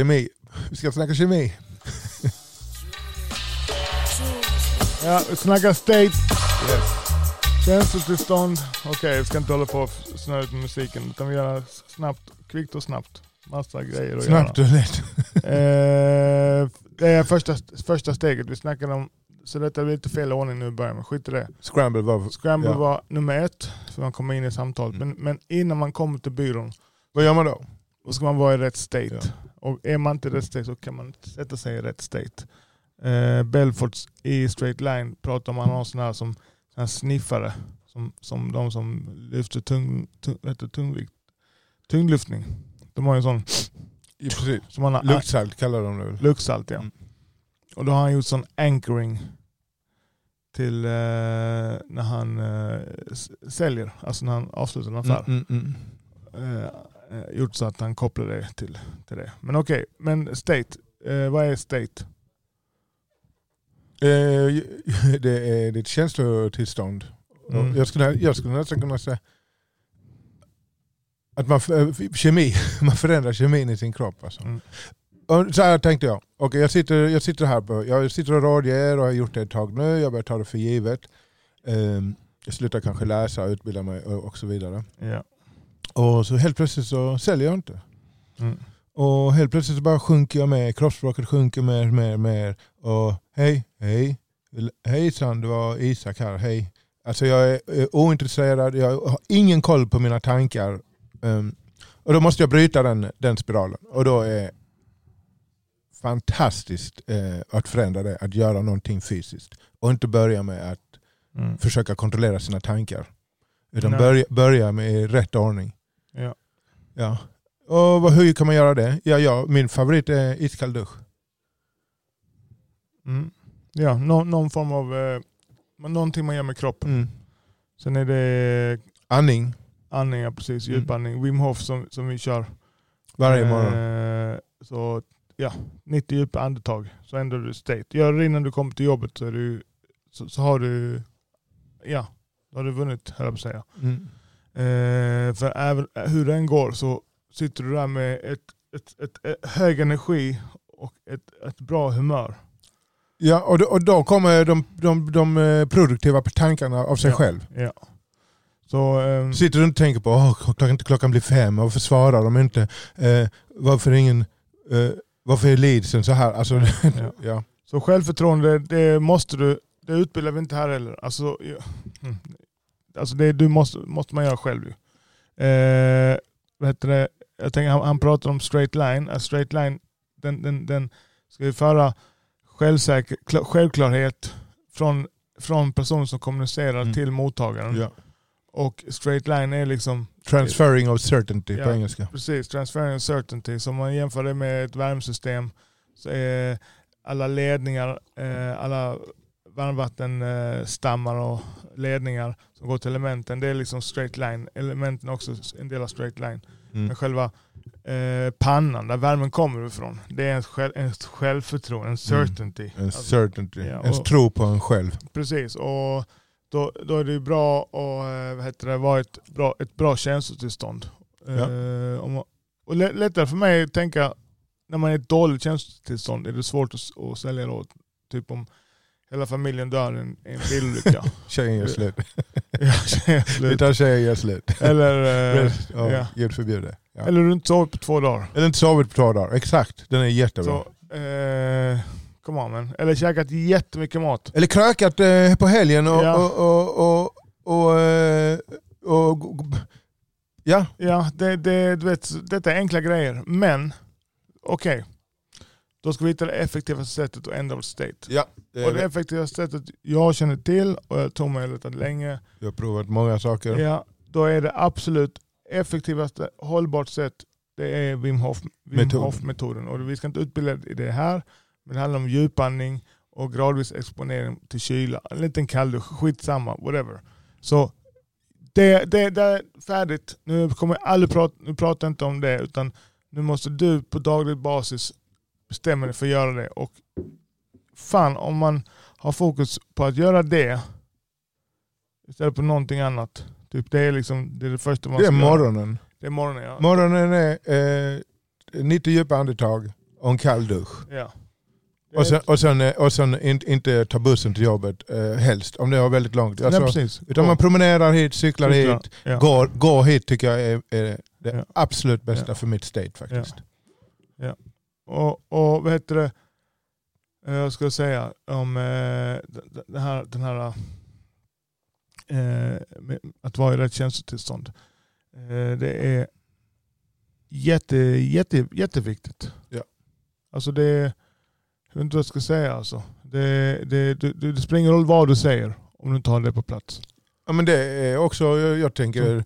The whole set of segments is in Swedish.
Kemi. Vi ska snacka kemi. Ja, vi snackar state, Yes. känslotillstånd. Okej, vi ska inte hålla på och snöa ut med musiken utan vi gör snabbt, kvickt och snabbt. Massa grejer att Snabbt och lätt. göra. Eh, det är första, första steget. Vi snackade om, så detta blir lite fel ordning nu i början, men skit i det. Scramble var... Scramble Ja. var nummer ett, för man kommer in i samtalet. Mm. Men, men innan man kommer till byrån, Vad gör man då? då ska man vara i rätt state. Ja. Och är man inte i rätt state så kan man inte sätta sig i rätt state. Eh, Belforts i straight line pratar man om sådana här som såna här sniffare. Som, som de som lyfter tung, tung, heter tungvikt. Tunglyftning. De har ju en sån precis. som man har, Luktsalt kallar de det väl? luktsalt. Ja. Mm. Och då har han gjort sån anchoring till eh, när han eh, säljer, alltså när han avslutar en affär. Mm, mm, eh, eh, gjort så att han kopplar det till, till det. Men okej, men state. Eh, vad är state? Eh, det är ditt känslotillstånd. Mm. Jag, skulle, jag skulle nästan kunna säga att man, f- kemi, man förändrar kemin i sin kropp. Alltså. Mm. Så här tänkte jag. Okej, jag, sitter, jag sitter här på, jag sitter och rådger och har gjort det ett tag nu. Jag börjar ta det för givet. Ehm, jag slutar kanske läsa, utbilda mig och, och så vidare. Ja. Och så helt plötsligt så säljer jag inte. Mm. Och helt plötsligt så bara sjunker jag med, kroppsspråket sjunker mer, mer, mer. Och hej, hej, hejsan det var Isak här, hej. Alltså jag är ointresserad, jag har ingen koll på mina tankar. Ehm, och då måste jag bryta den, den spiralen. Och då är fantastiskt eh, att förändra det, att göra någonting fysiskt. Och inte börja med att Mm. försöka kontrollera sina tankar. Utan börja, börja med rätt ordning. Ja. Ja. Och hur kan man göra det? Ja, ja, min favorit är iskall dusch. Mm. Ja, nå- någon form av, eh, någonting man gör med kroppen. Sen är det Andning andning, ja, precis, Mm. djupandning. Wim Hof som, som vi kör. varje morgon. Eh, så ja, 90 djupa andetag så ändrar du state. Gör det innan du kommer till jobbet så, är du, så, så har du, ja, då har du vunnit höll jag på att säga. Mm. Eh, för även hur det än går så sitter du där med ett, ett, ett, ett hög energi och ett, ett bra humör. Ja, och då, och då kommer de, de, de eh, produktiva tankarna av sig Ja. själv. Ja. Så, ehm, Sitter du inte och tänker på att klockan, klockan blir fem, varför svarar de inte? Eh, varför ingen... Eh, varför är leadsen så här? Alltså, Ja. ja. så självförtroende, det måste du, det utbildar vi inte här heller. Alltså, mm. Alltså det du måste, måste man göra själv ju. Eh, vad heter det? Jag tänker, han, han pratar om straight line. A straight line den, den, den ska ju föra självsäker, kla- självklarhet från, från personen som kommunicerar Mm. till mottagaren. Ja. Och straight line är liksom Transferring of certainty på Ja. engelska. Precis, transferring certainty. Så om man jämför det med ett värmesystem så är alla ledningar, eh, alla varmvattenstammar och ledningar som går till elementen, det är liksom straight line. Elementen är också en del av straight line. Mm. Men själva eh, pannan, där värmen kommer ifrån, det är en, själv, en självförtroende, en certainty. En Alltså, certainty. ja, och- tro på en själv. Precis, och då, då är det bra att vad heter det, vara ett bra, ett bra känslotillstånd. Ja. Eh, och lä- lättare för mig att tänka, när man är i ett dåligt känslotillstånd är det svårt att, att sälja då. Typ om hela familjen dör i en, bilolycka. Tjejen gör slut. ja, tjejen Vi slut. tar tjejen gör slut. eller, eh, ja, ja. Gud förbjude. Ja. eller du inte sovit på två dagar. Eller inte sovit på två dagar. Exakt, den är jättebra. Så, eh, come on man. Eller käkat jättemycket mat. Eller krökat eh, på helgen och... Ja. och, och, och, och, eh, och, och ja, Ja, det, det, du vet, detta är enkla grejer. Men, okej. Då ska vi hitta det effektivaste sättet att ändra vårt state. ja det Och det effektivaste sättet jag känner till, och jag tog mig lite länge, Jag har provat många saker. ja, då är det absolut effektivaste hållbart sätt, det är Wim Hof, Wim Metod. Hof metoden. Och vi ska inte utbilda i det här, men det handlar om djupandning och gradvis exponering till kyla. En liten kalldusch, skitsamma, whatever. Så det, det, det är färdigt. Nu kommer jag aldrig prata, nu pratar jag inte om det, utan nu måste du på daglig basis bestämma dig för att göra det. Och fan, om man har fokus på att göra det istället för någonting annat. Typ det är liksom det, är det första man Det är ska göra. morgonen. Det är morgonen ja. Morgonen är eh, 90 djupa andetag och en kall dusch. Ja. Och sen, och sen, eh, och sen in, inte ta bussen till jobbet eh, helst, om det är väldigt långt. Alltså, Nej, precis. utan man promenerar hit, cyklar Cyklar, hit, ja. går, går hit tycker jag är, är det Ja. absolut bästa Ja. för mitt state faktiskt. Och, och vad heter det, Eh, jag ska säga om eh, den här, den här eh, att vara i rätt känslotillstånd. Eh, det är jätte, jätte, jätteviktigt. Ja. Alltså det, jag vet inte vad jag ska säga alltså. Det, det, det, det spelar ingen roll vad du säger om du inte har det på plats. Ja, men det är också, jag, jag tänker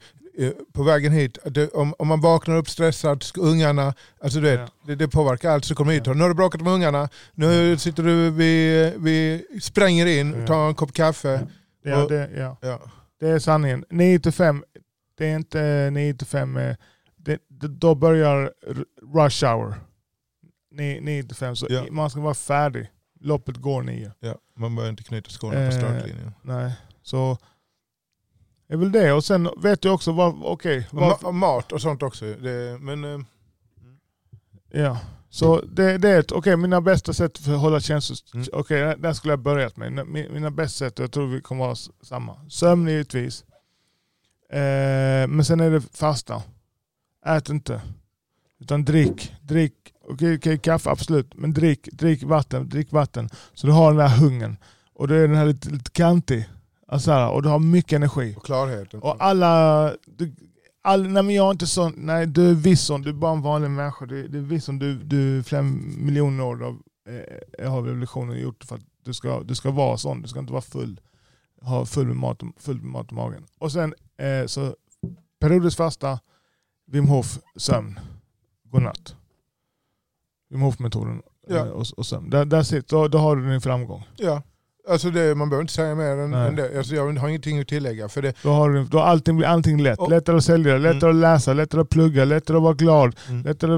på vägen hit, att det, om, om man vaknar upp stressad, ungarna, alltså du vet, Ja. det, det påverkar allt. Så kommer hit Ja. och nu har du bråkat med ungarna, nu sitter du, vi, vi spränger in, Ja. tar en kopp kaffe. Ja, Och- det, ja. Ja. det är sanningen. 9 till 5, det är inte 9 till 5, eh, det, det, då börjar rush hour. 9, 9 till 5, så man ska vara färdig. Loppet går 9. Ja, man behöver inte knyta skorna på Eh, startlinjen. Nej, så är väl det. Och sen vet du också vad, okej, vad- ma- och mat och sånt också. Det, men eh, ja. Så det, det är ett, okej mina bästa sätt för att hålla känslor, Mm. okej där skulle jag börjat med. Mina, bästa sätt, jag tror vi kommer vara s- samma. Sömn givetvis. Eh, men sen är det fasta. Ät inte. Utan drick. Drick. Okej, okej, kaffe absolut. Men drick, drick vatten. Drick vatten. Så du har den där hungern. Och du är den här lite, lite kantig. Alltså här, och du har mycket energi. och klarheten. Och alla... Du, all, nej men jag är inte sån. Nej du är viss sån. Du är bara en vanlig människa. Du, du är viss sån. Du, du flera miljoner år av, eh, har evolutionen gjort för att du ska, du ska vara sån. Du ska inte vara full. Ha full med mat, full med mat i magen. Och sen eh, så periodiskt fasta, Wim Hof, sömn, godnatt. Wim Hof-metoden Ja. eh, och, och sömn. Där, där sitter, då, då har du din framgång. Ja. Alltså det, man behöver inte säga mer än, än det. Alltså jag har ingenting att tillägga. För det, Då har du, då allting, blir allting lätt. Och- lättare att sälja, lättare att läsa, lättare att plugga, lättare att vara glad. mm. Lättare,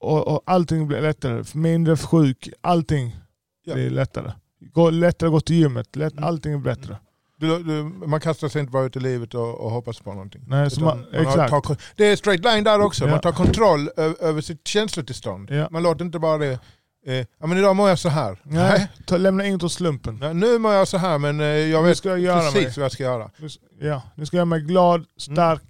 och, och allting blir lättare. Mindre sjuk. Allting Ja. blir lättare. Gå, lättare att gå till gymmet. Lätt, Mm. allting är bättre. Du, du, man kastar sig inte bara ut i livet och, och hoppas på någonting. Nej, så man, har- exakt. tar det är straight line där också. Ja. Man tar kontroll ö, över sitt känslotillstånd. Ja. Man låter inte bara det, eh, ja men idag mår jag så här. Nej, ta, lämna inget åt slumpen. Nej, nu mår jag så här men eh, jag vet ska jag göra precis mig. vad jag ska göra. Nu, ja, nu ska jag göra mig glad, stark,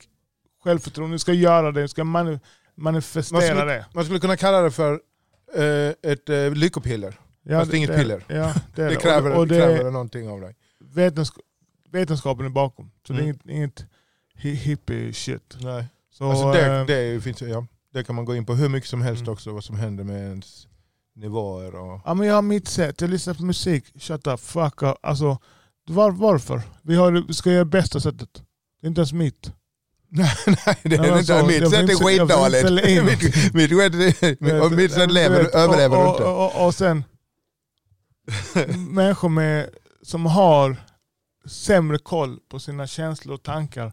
självförtroende. Nu ska jag göra det. Nu ska jag mani- manifestera Man skulle- det. Man skulle kunna kalla det för eh, ett eh, lyckopiller. Ja, fast inget det, piller. Ja, det, Det det. kräver, och, och det det kräver någonting av dig. vetensk- vetenskapen är bakom. Så det är Mm. inget, inget hi- hippie shit. Nej. Så, Alltså det, det, finns, ja, det kan man gå in på hur mycket som helst Mm. också, vad som händer med ens nivåer. Och, Ja men jag har mitt sätt, jag lyssnar på musik, shut up, fuck up. Alltså, var, varför? Vi, har, vi ska göra bästa sättet. Det är inte ens mitt. nej, nej, det är men inte, alltså, mitt sätt är skitdåligt. mitt, mitt, sätt- lever, överlever och, inte. Och, och, och sen människor med, som har sämre koll på sina känslor och tankar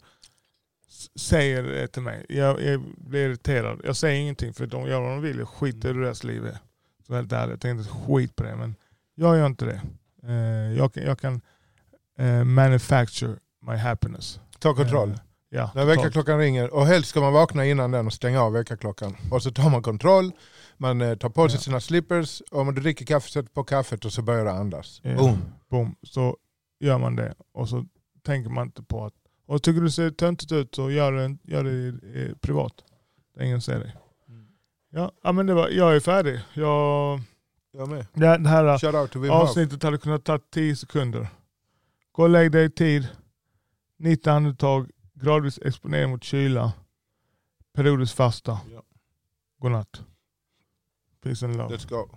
säger det till mig. Jag, jag blir irriterad. Jag säger ingenting för de gör vad de vill. Jag skiter i hur deras liv är. Så helt ärligt, jag tänkte skit på det. Men jag gör inte det. Eh, jag, kan- jag kan eh, manufacture my happiness. Ta kontroll. Eh, ja, När väckarklockan ringer, och helst ska man vakna innan den och stänga av väckarklockan. Och så tar man kontroll, man eh, tar på sig Ja. sina slippers, och du dricker kaffe sätter på kaffet och så börjar du andas. Ja. Boom. Boom. Så gör man det och så tänker man inte på att... Och tycker du ser töntigt ut så gör det, gör det privat. Ingen ser dig. Ja, ja men det var, jag är färdig. Jag, Jag med. det det här avsnittet hade kunnat ta 10 sekunder. Gå och lägg dig i tid. 90 andetag. Gradvis exponering mot kyla. Periodiskt fasta. Ja. Godnatt. Peace and love. Let's go.